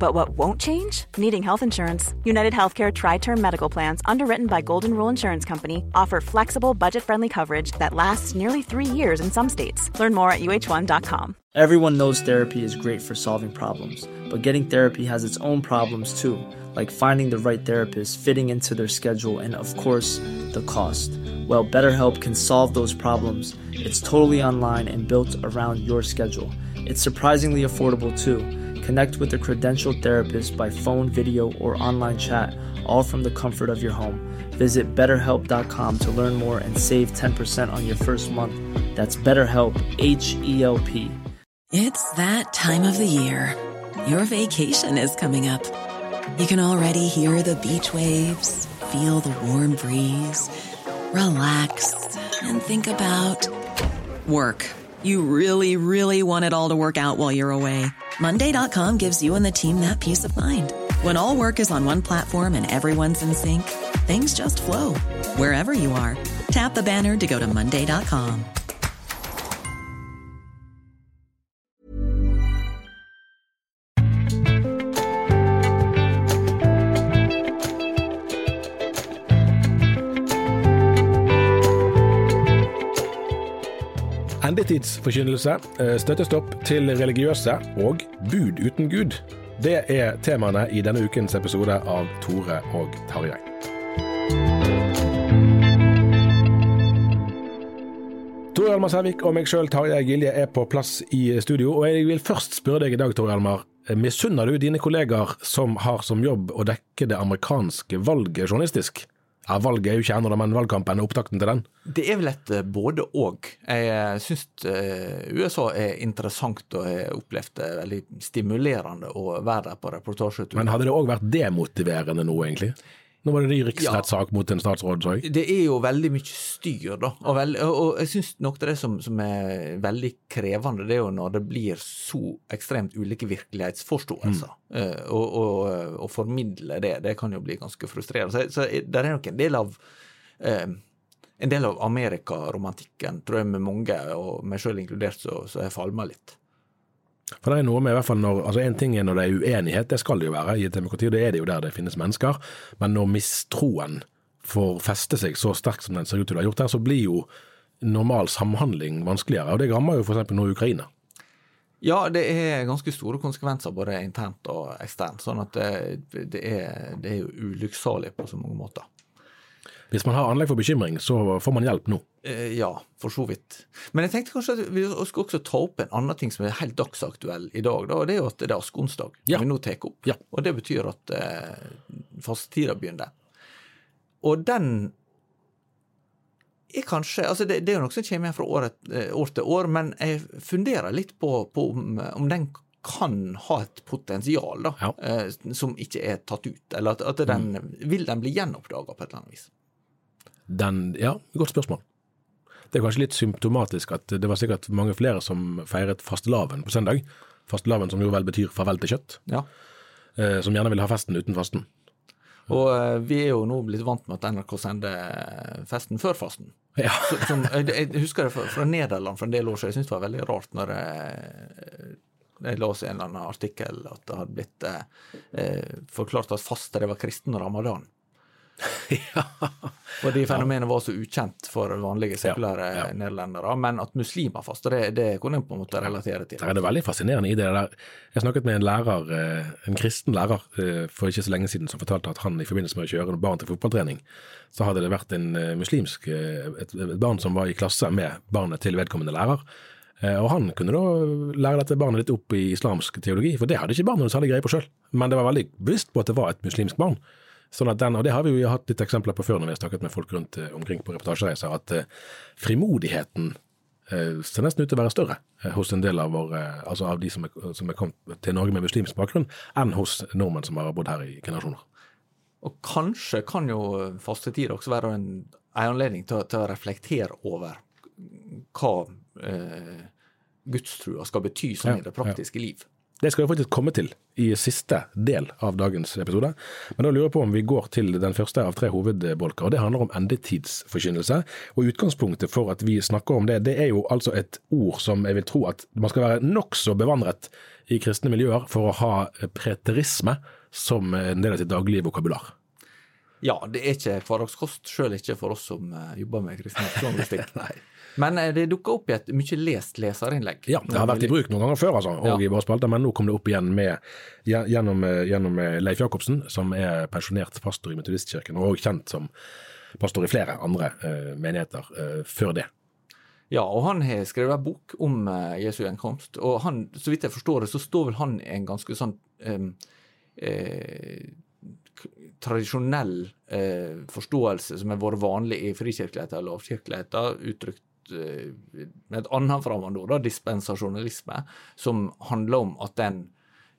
But what won't change? Needing health insurance. United Healthcare Tri Term Medical Plans, underwritten by Golden Rule Insurance Company, offer flexible, budget friendly coverage that lasts nearly three years in some states. Learn more at uh1.com. Everyone knows therapy is great for solving problems, but getting therapy has its own problems too, like finding the right therapist, fitting into their schedule, and of course, the cost. Well, BetterHelp can solve those problems. It's totally online and built around your schedule. It's surprisingly affordable too. Connect with a credentialed therapist by phone, video, or online chat, all from the comfort of your home. Visit betterhelp.com to learn more and save 10% on your first month. That's BetterHelp, H E L P. It's that time of the year. Your vacation is coming up. You can already hear the beach waves, feel the warm breeze, relax, and think about work. You really, really want it all to work out while you're away. Monday.com gives you and the team that peace of mind. When all work is on one platform and everyone's in sync, things just flow wherever you are. Tap the banner to go to Monday.com. Endetidsforkynnelse, eh, støttestopp til religiøse og bud uten Gud. Det er temaene i denne ukens episode av Tore og Tarjei. Tore Hjalmar Sævik og meg sjøl, Tarjei Gilje, er på plass i studio. Og jeg vil først spørre deg i dag, Tore Hjalmar. Misunner du dine kolleger som har som jobb å dekke det amerikanske valget journalistisk? Ja, Valget er jo ikke ennå, men valgkampen er opptakten til den? Det er vel et eh, både og. Jeg syns USA er interessant, og jeg opplevd det veldig stimulerende å være der på reportasjetur. Men hadde det òg vært demotiverende nå, egentlig? Nå var det en riksrettssak ja. mot en statsråd, så jeg. Det er jo veldig mye styr, da. Og, veld, og jeg syns noe av det som, som, er veldig krevende, det er jo når det blir så ekstremt ulike virkelighetsforståelser. Mm. Og, og, formidle det, det kan jo bli ganske frustrerende. Så, så det er nok en del av uh, en del av amerikaromantikken, tror jeg med mange, og meg sjøl inkludert, så, så jeg falma litt. For det er noe med i hvert fall når, altså En ting er når det er uenighet, det skal det jo være i et demokrati, og det er det jo der det finnes mennesker. Men når mistroen får feste seg så sterkt som den ser ut til å ha gjort her, så blir jo normal samhandling vanskeligere. Og det rammer jo f.eks. nå Ukraina. Ja, det er ganske store konsekvenser både internt og eksternt. Sånn at det, det, er, det er jo ulykksalig på så mange måter. Hvis man har anlegg for bekymring, så får man hjelp nå. Eh, ja, for så vidt. Men jeg tenkte kanskje at vi skulle også ta opp en annen ting som er helt dagsaktuell i dag. Da, og Det er jo at det er askeonsdag ja. vi nå tar opp. Ja. Og det betyr at eh, fastetida begynner. Og den er kanskje altså det, det er jo noe som kommer igjen fra år, eh, år, til år, men jeg funderer litt på, på om, om, den kan ha et potensial da, ja. eh, som ikke er tatt ut. Eller at, at den, mm. vil den bli gjenoppdaga på et eller annet vis? Den Ja, godt spørsmål. Det er kanskje litt symptomatisk at det var sikkert mange flere som feiret fastelavn på søndag. Fastelavn som jo vel betyr farvel til kjøtt. Ja. Eh, som gjerne vil ha festen uten fasten. Og eh, vi er jo nå blitt vant med at NRK sender festen før fasten. Ja. som, jeg husker det fra, fra Nederland for en del år siden. Jeg syntes det var veldig rart når jeg, jeg leste en eller annen artikkel at det hadde blitt eh, forklart at faste det var kristen ramadan. ja. Fordi fenomenet var så ukjent for vanlige sekulære ja, ja. nederlendere. Men at muslimer faster, det, det kunne en på en måte relatere til. Det er det veldig fascinerende i det der. Jeg snakket med en lærer, eh, en kristen lærer eh, for ikke så lenge siden som fortalte at han i forbindelse med å kjøre barn til fotballtrening, så hadde det vært en eh, muslimsk et, et barn som var i klasse med barnet til vedkommende lærer. Og han kunne da lære dette barnet litt opp i islamsk teologi, for det hadde ikke barnet noe særlig greie på sjøl. Men det var veldig bevisst på at det var et muslimsk barn. Sånn at den, og Det har vi jo hatt litt eksempler på før når vi har snakket med folk rundt eh, omkring på reportasjereiser, at eh, frimodigheten eh, ser nesten ut til å være større hos en del av, vår, eh, altså av de som er, som er, kommet til Norge med muslimsk bakgrunn, enn hos nordmenn som har bodd her i generasjoner. Og kanskje kan jo fastetid også være en, en anledning til, til, å reflektere over hva eh, gudstrua skal bety sånn ja, i det praktiske ja. liv. Det skal vi faktisk komme til i siste del av dagens episode. Men da lurer jeg på om vi går til den første av tre hovedbolker, og det handler om endetidsforkynnelse. Og utgangspunktet for at vi snakker om det, det er jo altså et ord som jeg vil tro at man skal være nokså bevandret i kristne miljøer for å ha preterisme som en del av sitt daglige vokabular. Ja, det er ikke hverdagskost, sjøl ikke for oss som uh, jobber med kristen journalistikk. Men uh, det dukka opp i et mye lest leserinnlegg. Ja, det har vært i bruk noen ganger før, altså, og ja. i våre spalter, men nå kom det opp igjen med, gjennom, eh, gjennom Leif Jacobsen, som er pensjonert pastor i Metodistkirken, og kjent som pastor i flere andre uh, menigheter før det. Ja, og han har skrevet en bok om Jesu gjenkomst, og han, så vidt jeg forstår det, så står vel han i en ganske sånn um, eh, tradisjonell eh, forståelse som har vært vanlig i frikirkeligheten og lovkirkeligheten, uttrykt eh, med et annet fremmedord, dispensasjonalisme, som handler om at en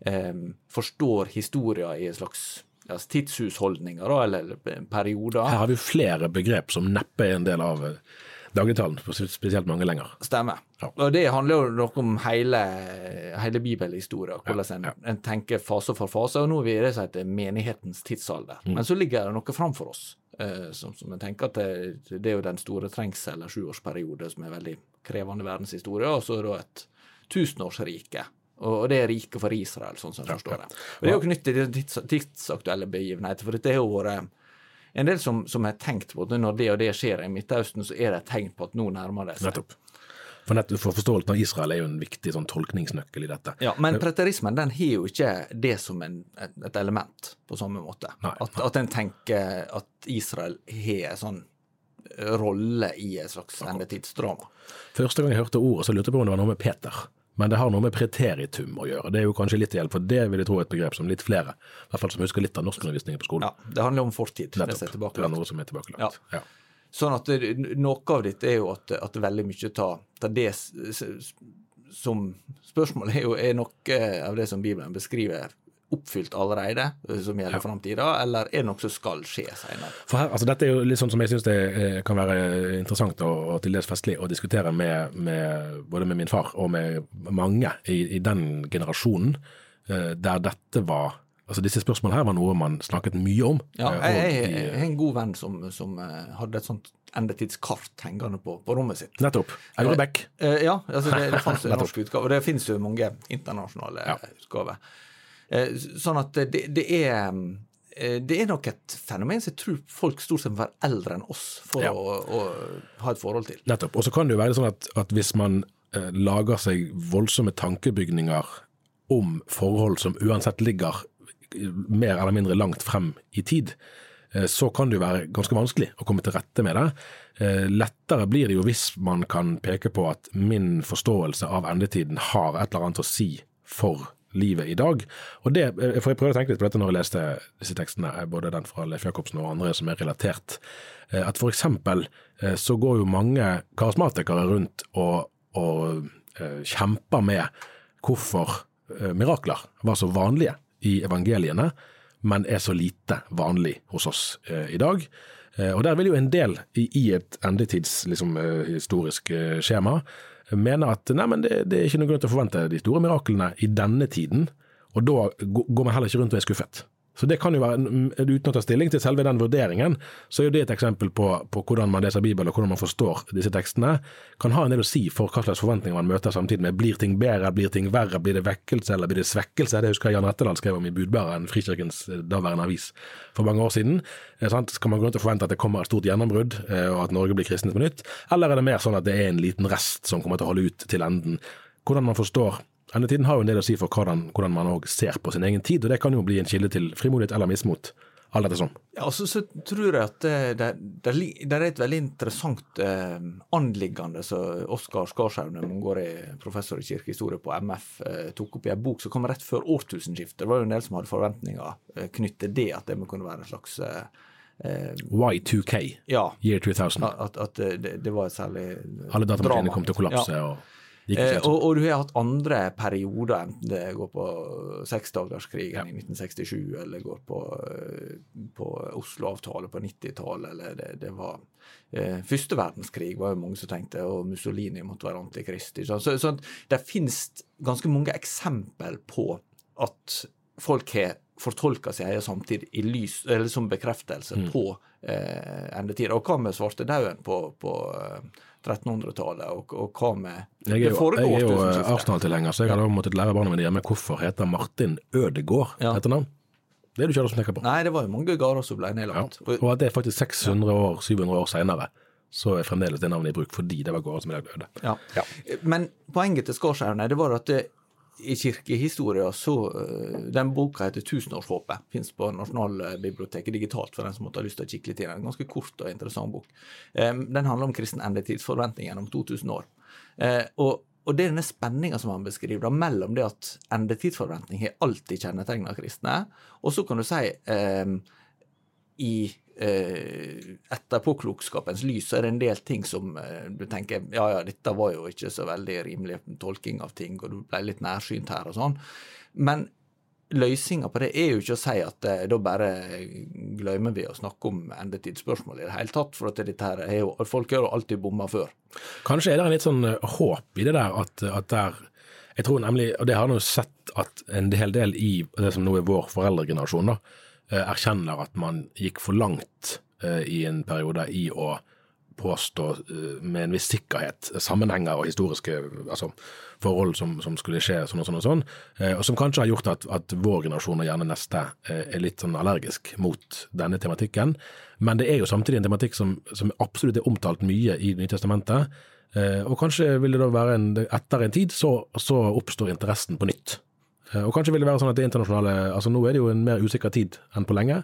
eh, forstår historia i en slags altså tidshusholdninger eller perioder. Her har vi flere begrep som neppe er en del av eh, dagligtalen spesielt mange lenger. Stemmer. Ja. Og det handler jo noe om hele, hele bibelhistorien, hvordan en, ja, En, en, tenker fase for fase. Og nå er vi i det som heter menighetens tidsalder. Mm. Men så ligger det noe framfor oss. Uh, som, som, jeg tenker at det, det, er jo den store trengsel- eller sjuårsperiode som er veldig krevende verdenshistorie, og så er det et tusenårsrike. Og det er riket for Israel, sånn som jeg forstår det. Og Det er jo knyttet til tids, tidsaktuelle begivenheter, for dette er jo vært en del som, som har tenkt på at når det og det skjer i Midtøsten, så er det et tegn på at nå nærmer det seg. Nettopp. For, nett, for forståelsen av Israel er jo en viktig sånn tolkningsnøkkel i dette. Ja, Men preterismen den har jo ikke det som en, et element på samme måte. Nei, at, nei. at en tenker at Israel har en sånn rolle i et slags endetidsdrama. Første gang jeg hørte ordet, så lurte jeg på om det var noe med Peter. Men det har noe med preteritum å gjøre. Det er jo kanskje litt hjelp, for det vil jeg tro er et begrep som litt flere, i hvert fall som husker litt av norskundervisningen på skolen. Ja, Det handler om fortid. Nettopp. Det, det er noe som er tilbakelagt. Ja. ja. Sånn at det, Noe av dette er jo at, at veldig mye tar, tar det som Spørsmålet er jo er noe av det som Bibelen beskriver oppfylt allerede, eh, som gjelder ja. framtida, eller er det noe som skal skje senere? For her, altså Dette er jo litt sånn som jeg syns det eh, kan være interessant og, og til dels festlig å diskutere med, med, både med min far og med mange i, i den generasjonen der dette var Altså Disse spørsmålene her var noe man snakket mye om. Ja, jeg, har en god venn som, som hadde et sånt endetidskart hengende på, på rommet sitt. Nettopp. Aure Beck. Eh, ja, altså det, det fantes en norsk utgave. Og det finnes jo mange internasjonale ja. utgaver. Eh, sånn at det, det er eh, det er nok et fenomen som jeg tror folk stort sett må være eldre enn oss for ja. å, å, ha et forhold til. Nettopp. Og så kan det jo være sånn at, at hvis man eh, lager seg voldsomme tankebygninger om forhold som uansett ligger mer eller mindre langt frem i tid, eh, så kan det jo være ganske vanskelig å komme til rette med det. Eh, lettere blir det jo hvis man kan peke på at min forståelse av endetiden har et eller annet å si for livet i dag. Og det, eh, for Jeg prøvde å tenke litt på dette når jeg leste disse tekstene, både den fra Leif Jacobsen og andre som er relatert. At for eksempel så går jo mange karismatikere rundt og, og kjemper med hvorfor mirakler var så vanlige i evangeliene, men er så lite vanlig hos oss i dag. Og Der vil jo en del i et endetidshistorisk liksom, skjema mene at nei, men det, det er ikke noen grunn til å forvente de store miraklene i denne tiden, og da går man heller ikke rundt og er skuffet. Så det kan jo være, Uten å ta stilling til selve den vurderingen, så er jo det et eksempel på, på hvordan man leser Bibelen og hvordan man forstår disse tekstene. Kan ha en del å si for hva slags forventninger man møter samtidig med. Blir ting bedre, blir ting verre, blir det vekkelse eller blir det svekkelse? Det husker jeg Jan Retteland skrev om i Budbæreren, Frikirkens eh, daværende avis for mange år siden. Eh, sant? Skal man gå rundt og forvente at det kommer et stort gjennombrudd, eh, og at Norge blir kristent på nytt? Eller er det mer sånn at det er en liten rest som kommer til å holde ut til enden? Hvordan man forstår Endetiden har jo en del å si for hvordan, hvordan man òg ser på sin egen tid, og det kan jo bli en kilde til frimodighet eller mismot. Alt etter sånn. Ja, altså, så tror jeg at det, det, det, det er et veldig interessant eh, anliggende som Oskar Skarshaug, mangeårig professor i kirkehistorie på MF, eh, tok opp i en bok som kom rett før årtusenskiftet. Det var jo en del som hadde forventninger eh, knyttet til det, at det kunne være en slags eh, eh Y2K, ja, year 2000. At, at det, det, var et særlig Alle datamaskinene kom til å kollapse. Ja. og Eh, og, og du har hatt andre perioder, enten det går på seksdagerskrigen i 1967, eller går på, eh, på Oslo-avtale på 90-tallet, eller det, det var eh, Første verdenskrig var jo mange som tenkte, og Mussolini måtte være antikrist. Så. Så, så det finnes ganske mange eksempel på at folk har fortolka sin egen samtid i lys, eller som bekreftelse Mm. på eh, endetida. Og hva med svartedauden på, på eh, 1300-tallet, og, og hva med Jeg er jo, jeg er jo eh. Arsenal-tilhenger, så jeg hadde måttet lære barna mine hjemme hvorfor heter Martin Ødegård Ja. etternavn. Det er du ikke alle som tenker på. Nei, det var jo mange gårder som ble Ja. nedlagt. Og at det er faktisk 600 år, 700 år senere, så er fremdeles det navnet i bruk fordi det var gårder som i dag øde. Ja. Men poenget til Skarshaugen det var at det, i kirkehistoria så øh, Den boka heter 'Tusenårshåpet'. Fins på Nasjonalbiblioteket digitalt for den som måtte ha lyst til å kikke litt i den. En ganske kort og interessant bok. Um, den handler om kristen endetidsforventning gjennom 2000 år. Eh, og, og det er denne spenninga som han beskriver, da, mellom det at endetidsforventning har alltid kjennetegna kristne, og så kan du si i eh, etterpåklokskapens lys så er det en del ting som eh, du tenker ja ja, dette var jo ikke så veldig rimelig tolking av ting, og du ble litt nærsynt her og sånn. Men løsninga på det er jo ikke å si at eh, da bare glemmer vi å snakke om endetidsspørsmål i det hele tatt, for at dette her er jo, folk har jo alltid bomma før. Kanskje er det en litt sånn eh, håp i det der at, at der Jeg tror nemlig, og det har jeg sett, at en hel del i det som nå er vår foreldregenerasjon, da, erkjenner at man gikk for langt eh, i en periode i å påstå eh, med en viss sikkerhet sammenhenger og historiske altså, forhold som, som skulle skje sånn og sånn og sånn, eh, og som kanskje har gjort at, at vår generasjon og gjerne neste eh, er litt sånn allergisk mot denne tematikken. Men det er jo samtidig en tematikk som, som absolutt er omtalt mye i Det nye testamentet. Eh, og kanskje vil det da være en, etter en tid så, så oppstår interessen på nytt. Eh, og kanskje vil det være sånn at det internasjonale altså Nå er det jo en mer usikker tid enn på lenge.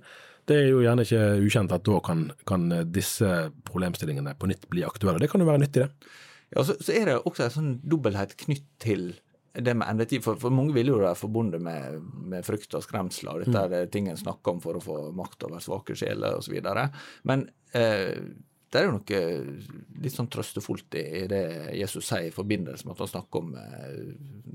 Det er jo gjerne ikke ukjent at da kan, kan disse problemstillingene på nytt bli aktuelle. Det kan jo være nyttig, det. Ja, så, så er det også en sånn dobbelthet knytt til det med endetid. For, for mange vil jo være forbundet med, med frykt og skremsler. Dette er det ting en snakker om for å få makt over svake sjeler osv. Men eh, det er jo noe litt sånn trøstefullt i, det Jesus sier i forbindelse med at han snakker om eh,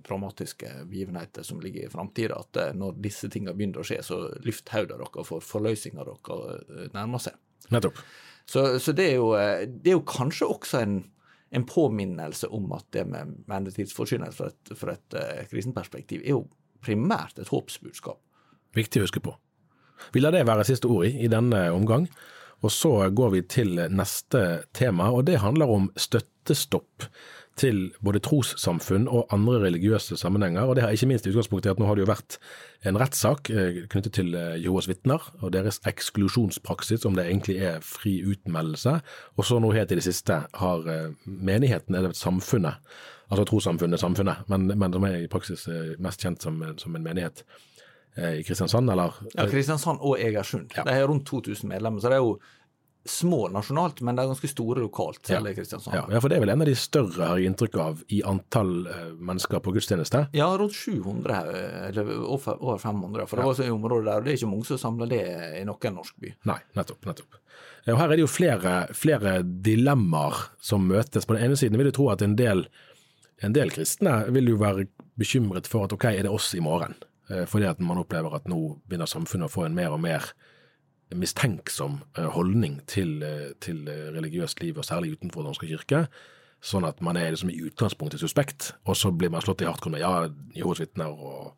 dramatiske begivenheter som ligger i framtida. At eh, når disse tingene begynner å skje, så lyft hodet deres, for forløsninga deres eh, nærmer seg. Nettopp. Så, så det, er jo, eh, det er jo kanskje også en, en påminnelse om at det med endetidsforkynnelse fra et, fra et uh, krisenperspektiv er jo primært et håpsbudskap. Viktig å huske på. Vi lar det være siste ord i, i denne omgang. Og så går vi til neste tema, og det handler om støttestopp til både trossamfunn og andre religiøse sammenhenger. Og det har ikke minst i utgangspunktet i at nå har det jo vært en rettssak eh, knyttet til eh, Jehovas vitner og deres eksklusjonspraksis, om det egentlig er fri utmeldelse. Og så nå helt i det siste har eh, menigheten, eller samfunnet, altså trossamfunnet, samfunnet, men, men som er i praksis mest kjent som, som en menighet i Kristiansand, eller Ja, Kristiansand og Egersund. Ja. De har rundt 2000 medlemmer, så det er jo små nasjonalt, men de er ganske store lokalt, Ja. Kristiansand. Ja, ja, for det er vel en av de større, har jeg inntrykk av, i antall eh, mennesker på gudstjeneste. Ja, rundt 700, eh, eller over over 500. For det var også i området der, og det er ikke mange som samler det i noen norsk by. Nei, nettopp. nettopp. Eh, Og Her er det jo flere, flere dilemmaer som møtes. På den ene siden vil jeg tro at en del, en del kristne vil jo være bekymret for at ok, er det oss i morgen? Eh, Fordi at man opplever at nå begynner samfunnet å få en mer og mer mistenksom eh, holdning til, eh, til religiøst liv, og særlig utenfor Den norske kirke. Sånn at man er liksom i utgangspunktet suspekt, og så blir man slått i hardcore med ja, Jehovas vitner og,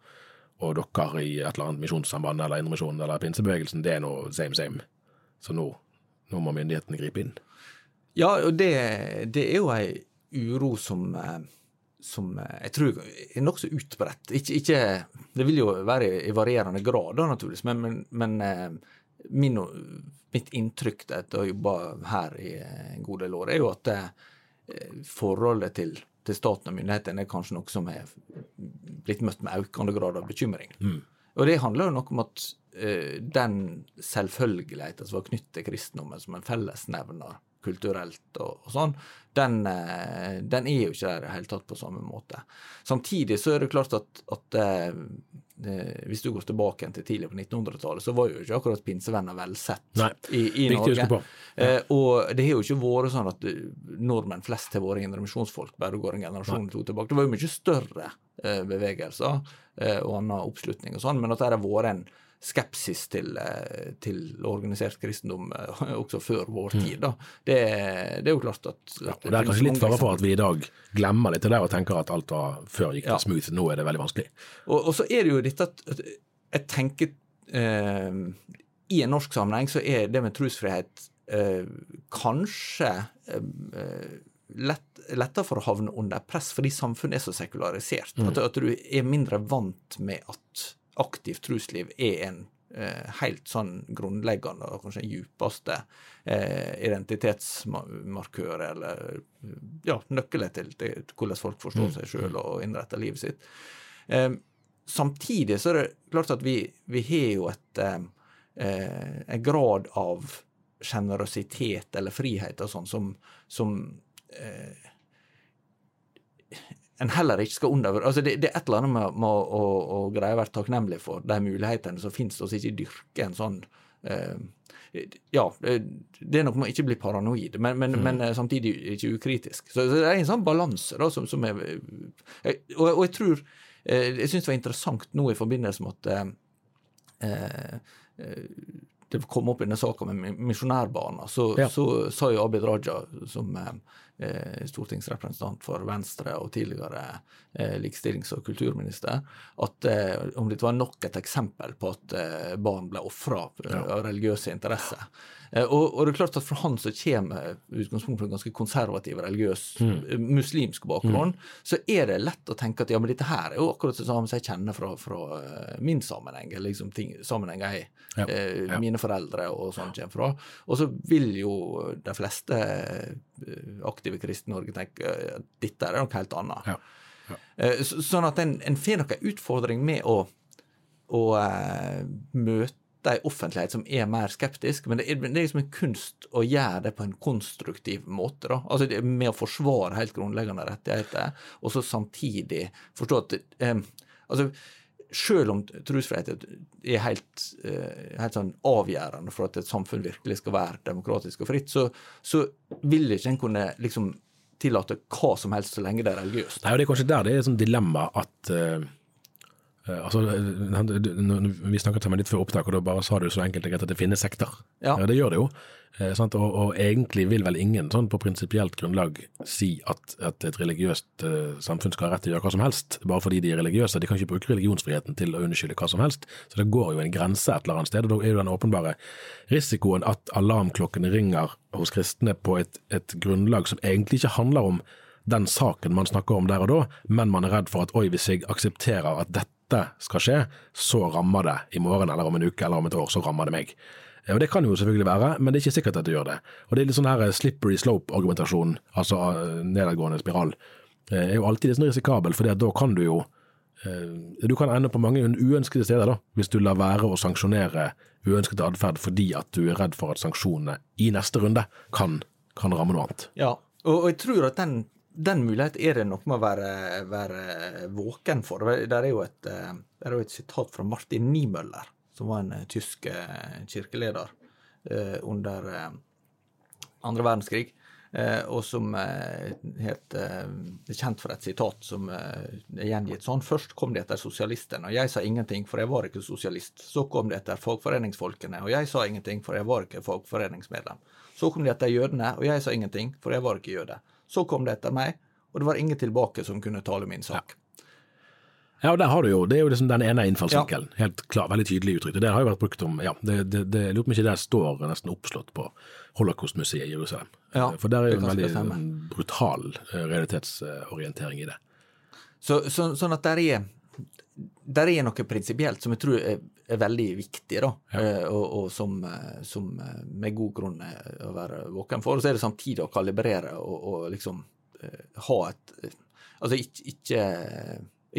og dere i et eller annet misjonssamband eller Indremisjonen eller pinsebevegelsen, det er noe same same. Så nå, nå må myndighetene gripe inn. Ja, og det, det er jo ei uro som, eh, som eh, jeg tror er nokså utbredt. Ikke, ikke, det vil jo være i varierende grad, da, naturligvis, men, men, men eh, min, mitt inntrykk etter å ha jobba her i en god del år, er jo at eh, forholdet til, til staten og myndighetene er kanskje noe som er blitt møtt med økende grad av bekymring. Og det handler jo noe om at eh, den selvfølgeligheten som var knyttet til kristendommen som en fellesnevner kulturelt og, og sånn, den, eh, den er jo ikke der i det hele tatt på samme måte. Samtidig så er det klart at, at eh, eh, hvis du går tilbake til tidlig på 1900-tallet, så var jo ikke akkurat pinsevenner velsett Nei, i, i Norge. på. Eh, og det har jo ikke vært sånn at nordmenn flest har vært indremisjonsfolk, bare du går en generasjon eller to tilbake. Det var jo mye større bevegelser eh, og annen oppslutning og sånn, men at det har vært en skepsis til, eh, til organisert kristendom eh, også før vår tid, da. Det, det er jo klart at, Mm. Ja, og Det er kanskje litt fare for at vi i dag glemmer litt det der og tenker at alt var før gikk det Ja. smooth. Nå er det veldig vanskelig. Og, og så er det jo dette at, at jeg tenker eh, I en norsk sammenheng så er det med trosfrihet eh, kanskje eh, lett, lettere for å havne under press, fordi samfunnet er så sekularisert. At, at du er mindre vant med at aktivt trosliv er en eh, helt sånn grunnleggende og kanskje djupeste eh, identitetsmarkør, eller ja, nøkler til, til hvordan folk forstår seg sjøl og innretter livet sitt. Eh, samtidig så er det klart at vi, vi har jo et eh, en grad av sjenerøsitet eller frihet og sånn som, som en heller ikke skal undervurdere. Altså det, det er et eller annet med, med å, å, å greie å være takknemlig for de mulighetene som finnes, og ikke dyrke en sånn eh, ja, det er noe med å ikke bli paranoid, men, men, men eh, samtidig ikke ukritisk. Så, så det er en sånn balanse da, som, som er og, og jeg tror eh, Jeg syns det var interessant nå i forbindelse med at eh, eh, det kom opp i denne saka med mi- misjonærbarna, så, Ja. så sa jo Abid Raja, som eh, eh, stortingsrepresentant for Venstre og tidligere eh, likestillings- og kulturminister, at eh, om dette var nok et eksempel på at eh, barn ble ofra av religiøse interesser. Eh, og, og det er klart at for han som kommer utgangspunkt fra en ganske konservativ, religiøs, mm. muslimsk bakgrunn, så er det lett å tenke at ja, men dette her er jo akkurat det samme som jeg kjenner fra, fra eh, min sammenheng, eller liksom ting, sammenhenger jeg, Ja, eh, ja. mine foreldre og sånn kommer fra. Og så vil jo de fleste eh, aktive kristne i Norge tenke eh, at dette er noe helt annet. Ja, Eh, så- Sånn at en, en får noen utfordring med å, å eh, møte ei offentlighet som er mer skeptisk, men det er, det er liksom en kunst å gjøre det på en konstruktiv måte. da. Altså det, Med å forsvare helt grunnleggende rettigheter, og så samtidig forstå at eh, altså, selv om trosfrihet er helt, eh, helt sånn avgjørende for at et samfunn virkelig skal være demokratisk og fritt, så, så vil ikke en kunne liksom tillate hva som helst så lenge det er religiøst. Nei, og Det er kanskje der det er et sånn dilemma at eh, altså, eh, du- når Vi snakket sammen litt før opptak, og da bare sa du så enkelt at det finnes sekter. Ja. det gjør det jo. Eh? Og, og egentlig vil vel ingen sånn på prinsipielt grunnlag si at, at et religiøst eh, samfunn skal ha rett til å gjøre hva som helst, bare fordi de er religiøse. De kan ikke bruke religionsfriheten til å unnskylde hva som helst. Så det går jo en grense et eller annet sted, og da er jo den åpenbare risikoen at alarmklokkene ringer hos kristne på et, et grunnlag som egentlig ikke handler om den saken man snakker om der og da, men man er redd for at oi, hvis jeg aksepterer at dette skal skje, så rammer det i morgen eller om en uke eller om et år, så rammer det meg. Eh, Og Det kan jo selvfølgelig være, men det er ikke sikkert at det gjør det. Og Det er litt sånn her slippery slope-argumentasjon, altså eh, nedadgående spiral, eh, er jo alltid litt sånn risikabel, for da kan du jo eh, du kan ende på mange uønskede steder da, hvis du lar være å sanksjonere uønsket atferd fordi at du er redd for at sanksjonene i neste runde kan, kan ramme noe annet. Ja, og jeg tror at den, den muligheten er det nok med å være, være våken for. Der er, jo et, eh, er jo et sitat fra Martin Niemöller, som var en eh, tysk eh, kirkeleder under andre verdenskrig, og som er kjent for et sitat som er gjengitt sånn. Først kom de etter sosialistene, og jeg sa ingenting, for jeg var ikke sosialist. Så kom de etter fagforeningsfolkene, og jeg sa ingenting, for jeg var ikke fagforeningsmedlem. Så kom de etter jødene, og jeg sa ingenting, for jeg var ikke jøde. Så kom det etter meg, og det var ingen tilbake som kunne tale min sak. Ja, og der har du jo, Det er jo liksom den ene innfallsvinkelen. Helt klar, veldig tydelig uttrykt. Det har jo vært brukt om ja, det, det, det, Jeg lurer på om ikke det står nesten oppslått på Holocaust-museet i Jerusalem. Ja, For der er jo en veldig sikkert stemme. sånn brutal eh, realitetsorientering i det. Så, så, sånn at der er, der er noe prinsipielt som jeg tror er, er veldig viktig, da, ja. og, og som, eh, som eh, med god grunn å være våken for. Og så er det samtidig å kalibrere og, og liksom eh, ha et eh, Altså ikke, ikke,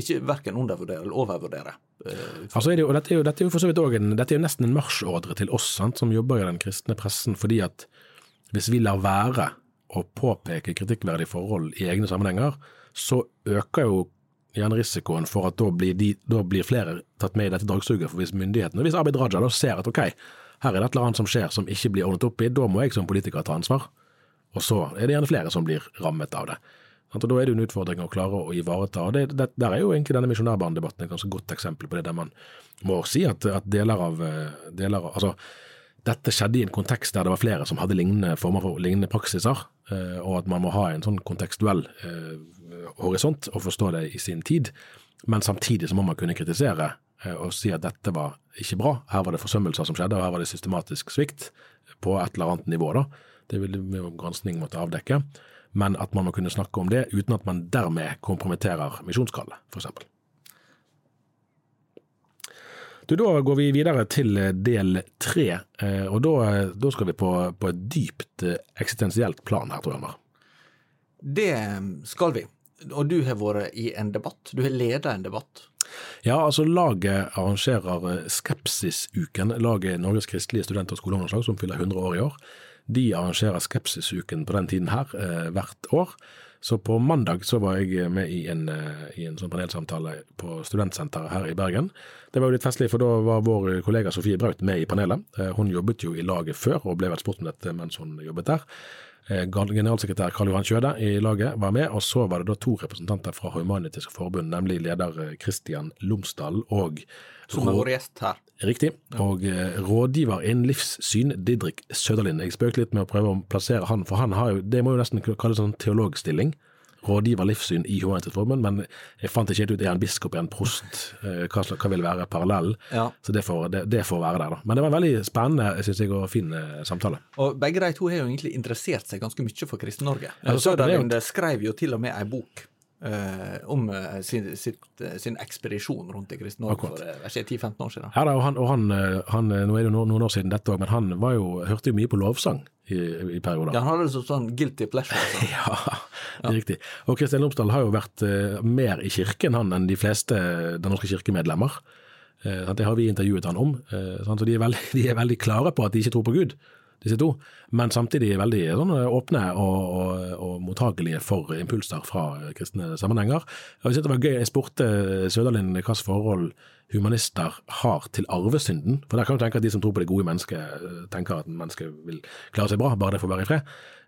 ikke verken undervurdere eller overvurdere. eh, Altså er det jo, dette er jo, dette er jo for så vidt også en, dette er jo nesten en marsjordre til oss sant, som jobber i den kristne pressen, fordi at hvis vi lar være å påpeke kritikkverdige forhold i egne sammenhenger, så øker jo gjerne risikoen for at da blir, de, da blir flere tatt med i dette dragsuget. For hvis myndighetene, hvis Abid Raja da ser at ok, her er det et eller annet som skjer som ikke blir ordnet opp i, da må jeg som politiker ta ansvar. Og så er det gjerne flere som blir rammet av det. Og Da er det jo en utfordring å klare å ivareta. og det, det, Der er jo egentlig denne misjonærbanedebatten et ganske godt eksempel på det, der man må si at, at deler av, eh, deler av altså, dette skjedde i en kontekst der det var flere som hadde lignende former for lignende praksiser, eh, og at man må ha en sånn kontekstuell eh, horisont og forstå det i sin tid. Men samtidig så må man kunne kritisere eh, og si at dette var ikke bra. Her var det forsømmelser som skjedde, og her var det systematisk svikt på et eller annet nivå. da. Det vi jo granskning måtte avdekke. Men at man må kunne snakke om det uten at man dermed kompromitterer misjonskallet, f.eks. Du, Da går vi videre til del tre, eh, og da, da skal vi på, på et dypt eh, eksistensielt plan her, tror jeg. Det skal vi. Og du har vært i en debatt. Du har ledet en debatt. Ja, altså laget arrangerer eh, Skepsisuken. Laget Norges kristelige student- og skoleungdomslag, som fyller 100 år i år. De arrangerer Skepsisuken på den tiden her eh, hvert år. Så på mandag så var jeg med i en, eh, i en sånn panelsamtale på Studentsenteret her i Bergen. Det var jo litt festlig, for da var vår kollega Sofie Braut med i panelet. Eh, hun jobbet jo i laget før, og ble vel spurt om dette mens hun jobbet der. Eh, Generalsekretær Karl Johan Kjøde i laget var med, og så var det da to representanter fra Human-Etisk Forbund, nemlig leder Kristian Lomsdal og Som har vært gjest her. Riktig. Og eh, rådgiver innen livssyn, Didrik Søderlind. Jeg spøkte litt med å prøve å plassere han, for han har jo, det må jo nesten kalles en teologstilling. Rådgiver livssyn i Human-Etisk men jeg fant ikke helt ut er han biskop, er han prost, eh, hva, hva vil være parallellen? Ja. Så det får, det, det får være der, da. Men det var en veldig spennende synes jeg, og fin eh, samtale. Og begge de to har jo egentlig interessert seg ganske mye for Kristen-Norge. Ja, er jo- skrev jo til og med ei bok eh, om uh, sin, sitt, uh, sin ekspedisjon rundt i Kristen-Norge for eh, 10-15 år siden. Ja, da, og han, og han, han, nå er det jo noen, år siden dette òg, men han var jo, hørte jo mye på lovsang i, i perioder. Ja, han hadde det sånn guilty pleasure. Altså. Ja, det er riktig. Og Kristian Lomsdal har jo vært mer i kirken han enn de fleste Den norske kirkemedlemmer. Det har vi intervjuet han om. Så de er, veldig, de er veldig klare på at de ikke tror på Gud, disse to. Men samtidig veldig sånn, eh, åpne og, og, og mottagelige for impulser fra eh, kristne sammenhenger. Jeg synes det var gøy, jeg spurte Søderlind hvilket forhold humanister har til arvesynden. For der kan du tenke at de som tror på det gode mennesket, eh, tenker at mennesket vil klare seg bra, bare det får være i fred.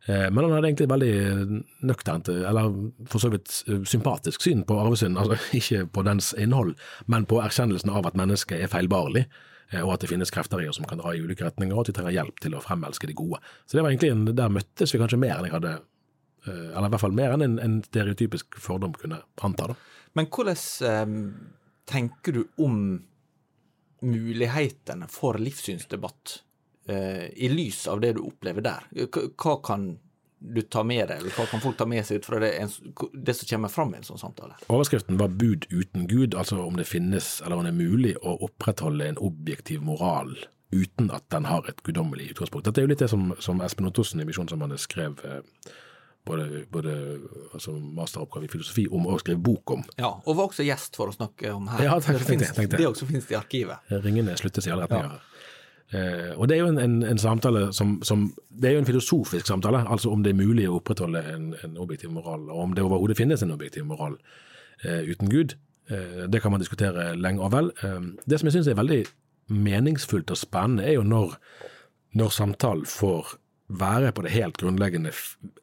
Eh, Men han hadde egentlig veldig nøkternt, eller for så vidt eh, sympatisk syn på arvesynden. Altså ikke på dens innhold, men på erkjennelsen av at mennesket er feilbarlig, eh, og at det finnes krefter i oss som kan dra i ulike retninger, og at vi trenger hjelp til å fremelske det gode. Så det var egentlig en, der møttes vi kanskje mer enn jeg hadde eh, Eller i hvert fall mer enn en, en stereotypisk fordom kunne anta. da. Men hvordan eh, tenker du om mulighetene for livssynsdebatt eh, i lys av det du opplever der? Hva kan du tar med deg, eller hva kan folk ta med seg ut fra det, det som kommer fram i en sånn samtale? Overskriften var 'Bud uten Gud', altså om det finnes eller om det er mulig å opprettholde en objektiv moral uten at den har et guddommelig utgangspunkt. Dette er jo litt det som, som Espen Ottosen i Misjonssambandet skrev eh, både, både altså masteroppgave i filosofi om og skrev bok om. Ja, og var også gjest for å snakke om her. Ja, takk, det, finnes, det også finnes i arkivet. Ringene sluttes i alle retninger. Eh, og det er jo en, en, en samtale som, som Det er jo en filosofisk samtale, altså om det er mulig å opprettholde en, en objektiv moral, og om det overhodet finnes en objektiv moral eh, uten Gud. Eh, det kan man diskutere lenge og vel. Eh, det som jeg syns er veldig meningsfullt og spennende, er jo når, når samtalen får være på det helt grunnleggende.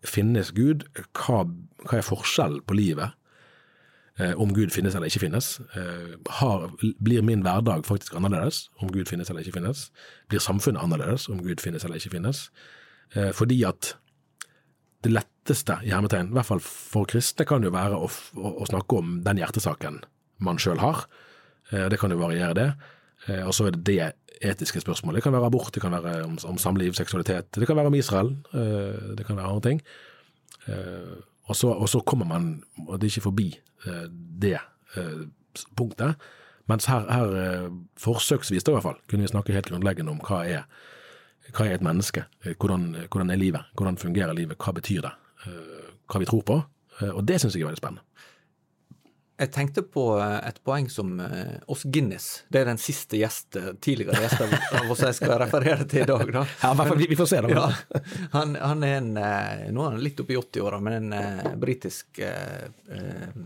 Finnes Gud? Hva, hva er forskjellen på livet? Eh, om Gud finnes eller ikke finnes. Eh, har, blir min hverdag faktisk annerledes om Gud finnes eller ikke finnes? Blir samfunnet annerledes om Gud finnes eller ikke finnes? Eh, fordi at det letteste, i hermetegn, i hvert fall for kristne, kan jo være å, å, å snakke om den hjertesaken man sjøl har. Det kan jo variere, det. Og så er det det etiske spørsmålet. Det kan være abort, det kan være om, om samliv, seksualitet, det kan være om Israel, det kan være andre ting. Eh, og, så, og så kommer man og det er ikke forbi eh, det eh, punktet. Mens her, her eh, forsøksvis da i hvert fall, kunne vi snakke helt grunnleggende om hva er, hva er et menneske, Eh, hvordan, hvordan er livet, hvordan fungerer livet, hva betyr det, eh, hva vi tror på. Eh, og det syns jeg er veldig spennende. Jeg tenkte på eh, et poeng som eh, oss Guinness. Det er den siste gjest, tidligere gjest av oss jeg skal referere til i dag. Da. Ja, i hvert fall, vi, får se, da. Ja, han, han er en eh, Nå er han litt oppe i 80-åra, men en eh, britisk eh, eh,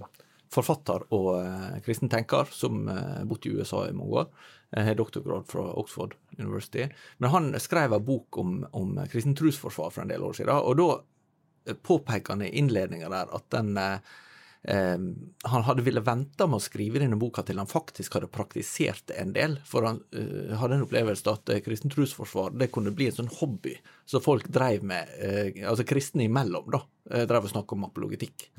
forfatter og eh, kristen tenker som uh, bodde i USA i mange år. Har doktorgrad fra Oxford University. Men han skrev en bok om, om kristen trosforsvar for en del år siden, og da påpeker han i innledninga der at den eh, han hadde ville vente med å skrive denne boka til han faktisk hadde praktisert en del. For han uh, hadde en opplevelse at uh, kristen trosforsvar det kunne bli en sånn hobby så folk dreiv med, uh, altså kristne imellom, da, uh, dreiv og snakka om apologetikk.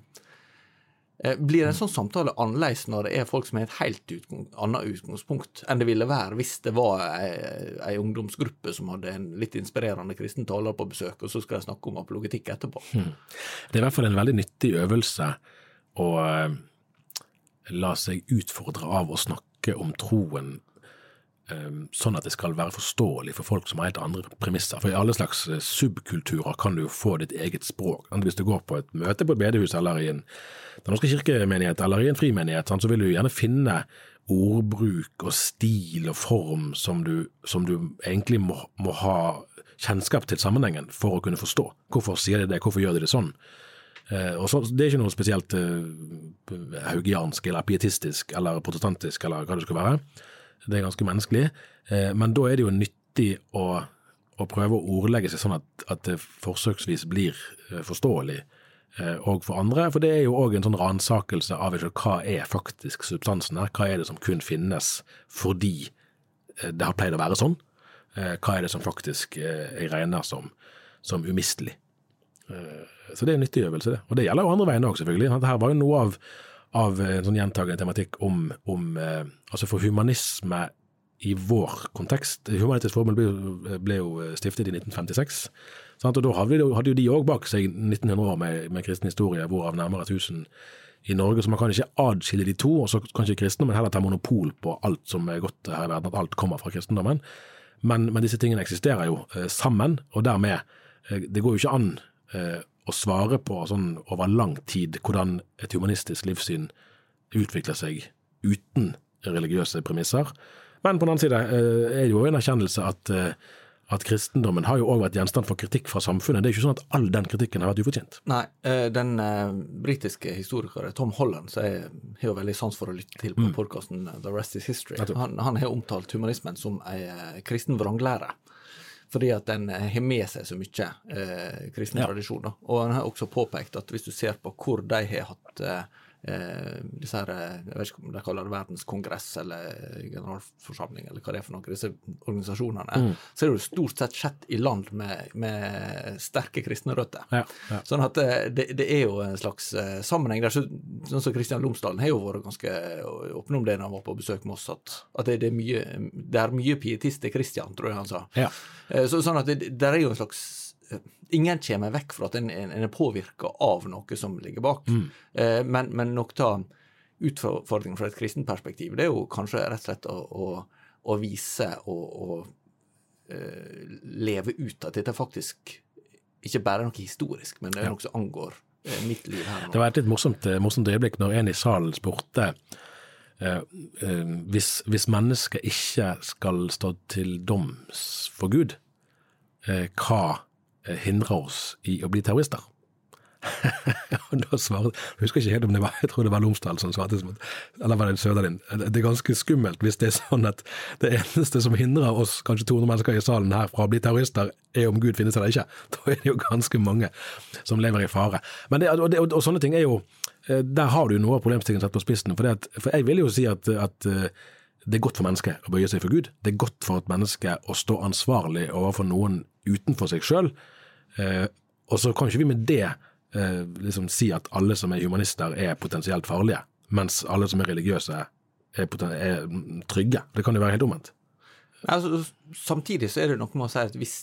Blir en sånn samtale annerledes når det er folk som har et helt utgang, annet utgangspunkt enn det ville være hvis det var ei, ei ungdomsgruppe som hadde en litt inspirerende kristen taler på besøk, og så skal de snakke om apologetikk etterpå? Hmm. Det er i hvert fall en veldig nyttig øvelse å eh, la seg utfordre av å snakke om troen eh, sånn at det skal være forståelig for folk som har helt andre premisser. For i alle slags eh, subkulturer kan du jo få ditt eget språk. Hvis du går på et møte på et bedehus eller i en Den norske kirkemenighet eller i en frimenighet, så vil du gjerne finne ordbruk og stil og form som du, som du egentlig må, må, ha kjennskap til sammenhengen for å kunne forstå. Hvorfor sier de det, hvorfor gjør de det sånn? Eh, så, det er ikke noe spesielt uh, haugiansk eller pietistisk eller protestantisk eller hva det skal være. Det er ganske menneskelig. Uh, men da er det jo nyttig å, å prøve å ordlegge seg sånn at, at det forsøksvis blir forståelig og for andre. For det er jo òg en sånn ransakelse av hva er faktisk substansen her. Hva er det som kun finnes fordi det har pleid å være sånn? Hva er det som faktisk jeg regner som, som umistelig? Så det er en nyttig øvelse, det. Og det gjelder jo andre veien òg, selvfølgelig. Dette var jo noe av, av en sånn gjentagende tematikk om, om eh, Altså for humanisme i vår kontekst Humanitisk Formel ble, ble, jo stiftet i 1956. Sant? og Da hadde, hadde jo de òg bak seg 1900 år med, med kristen historie, hvorav nærmere 1000 i Norge, så man kan ikke adskille de to. Og så kan ikke kristendommen heller ta monopol på alt som er godt her i verden, at alt kommer fra kristendommen. Men, men disse tingene eksisterer jo eh, sammen, og dermed eh, Det går jo ikke an eh, å svare på sånn over lang tid hvordan et humanistisk livssyn utvikler seg uten religiøse premisser. Men på den annen side eh, er det jo en erkjennelse at, eh, at kristendommen har jo òg vært gjenstand for kritikk fra samfunnet. Det er ikke sånn at all den kritikken har vært ufortjent. Nei, eh, den britiske historikeren Tom Holland, som jeg har jo veldig sans for å lytte til på mm. podkasten The Rest Is History, han, han har omtalt humanismen som ei kristen vranglære fordi at den har med seg så mye eh, kristen ja. tradisjon. Da. Og en har også påpekt at hvis du ser på hvor de har hatt eh, eh, disse her, eh, jeg vet ikke om de kaller det verdenskongress eller generalforsamling, eller hva det er for noe, disse organisasjonene, mm. så er det jo stort sett sett i land med, med sterke kristne røtter. Ja, ja. Sånn at eh, det, det, er jo en slags uh, sammenheng der. Så, sånn som Kristian Lomsdalen har jo vært ganske åpen om det når han var på besøk med oss, at, at det, det, er mye, det er mye pietist til Kristian, tror jeg han sa. Ja. Uh, så, sånn at det, det er jo en slags ingen kommer vekk fra at en, en, er påvirka av noe som ligger bak. Mm. Eh, men, men nok av utfordringen fra et kristent perspektiv, det er jo kanskje rett og slett å, å, å vise og, eh, leve ut at dette faktisk ikke bare er noe historisk, men det er noe som angår uh, mitt liv her nå. Det var et litt morsomt, eh, morsomt øyeblikk når en i salen spurte uh, hvis, hvis mennesket ikke skal stå til doms for Gud, hva Eh, hindrer oss i å bli terrorister? og da svarte, Jeg husker ikke helt om det var jeg tror det var Lomsdal som svarte, eller var det Søderlind. Det er ganske skummelt hvis det er sånn at det eneste som hindrer oss kanskje 200 mennesker i salen her fra å bli terrorister, er om Gud finnes eller ikke. Da er det jo ganske mange som lever i fare. Det, og, det, og, sånne ting er jo eh, Der har du noe av problemstillingen satt på spissen. For, at, for jeg vil jo si at, at eh, det er godt for mennesket å bøye seg for Gud. Det er godt for et menneske å stå ansvarlig overfor noen utenfor seg sjøl. Eh, og så kan ikke vi med det eh, liksom si at alle som er humanister er potensielt farlige, mens alle som er religiøse er, er trygge. Det kan jo være helt omvendt. Altså, samtidig så er det noe med å si at hvis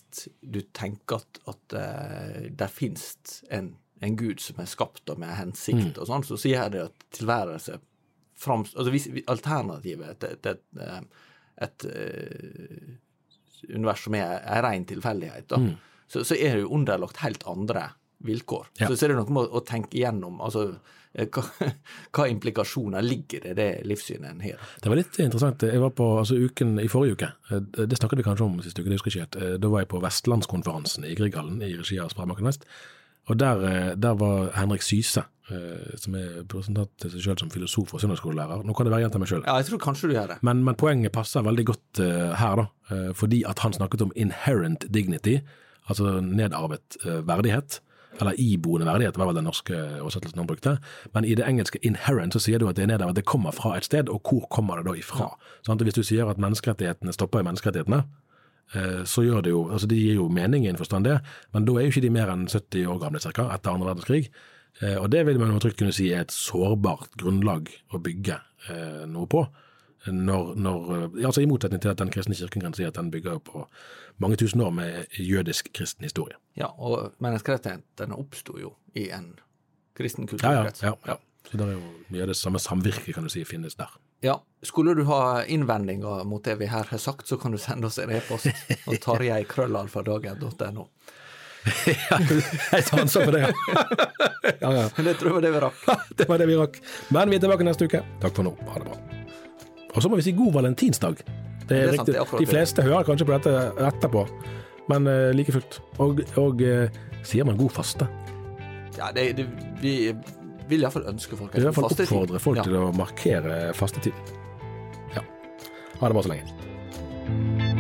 du tenker at, at uh, det finnes en, en, gud som er skapt og med hensikt, mm. og sånn, så sier jeg det at tilværelse frams... Altså hvis alternativet til et, et, et, et, univers som er en ren tilfeldighet, mm så, så er det jo underlagt helt andre vilkår. Ja. Så, så er det noe med å, å tenke igjennom altså, eh, hva, hva, implikasjoner ligger i det livssynet en har. Det var litt interessant. Jeg var på altså, uken i forrige uke, eh, det snakket vi kanskje om siste uke, det husker jeg ikke helt. Eh, da var jeg på Vestlandskonferansen i Grieghallen i regi av Sparebanken Vest. Og der, eh, der var Henrik Syse, eh, som er presentert seg selv som filosof og søndagsskolelærer. Nå kan det være gjenta meg sjøl. Ja, jeg tror kanskje du gjør det. Men, men poenget passer veldig godt eh, her, da. fordi at han snakket om inherent dignity, altså nedarvet verdighet. Eller iboende verdighet, var vel den norske oversettelsen han brukte. Men i det engelske inherent så sier du at det er nedarvet. Det kommer fra et sted, og hvor kommer det da ifra? Sant? Og Hvis du sier at menneskerettighetene stopper i menneskerettighetene, så gjør det jo altså Det gir jo mening i en forstand, det, men da er jo ikke de mer enn 70 år gamle cirka, etter andre verdenskrig. Eh, Og det vil man jo trygt kunne si er et sårbart grunnlag å bygge eh, noe på. Når, når, eh, altså I motsetning til at den kristne kirken kan si at den bygger på mange tusen år med jødisk kristen historie. Ja, og menneskerettighetene oppsto jo i en kristen Ja, ja, kulturkrets. ja, ja. Så det er jo mye av det samme samvirket kan du si finnes der. Ja, Skulle du ha innvendinger mot det vi her har sagt, så kan du sende oss en e-post. på tarjeikrøllalfadagen.no. ja, Jeg tar ansvar for det, ja. ja, ja. Det tror jeg var det vi rakk. Det var det vi rakk. Men vi er tilbake neste uke. Takk for nå. Ha det bra. Og så må vi si god valentinsdag. Det er, Det er sant, det er De det. fleste hører kanskje på dette etterpå, men uh, like fullt. Og, og uh, sier man god faste? Ja, det, det, vi vil iallfall ønske folk en fastetid. oppfordre folk Ja. til å markere fastetid. Ja. Ha det bra så lenge.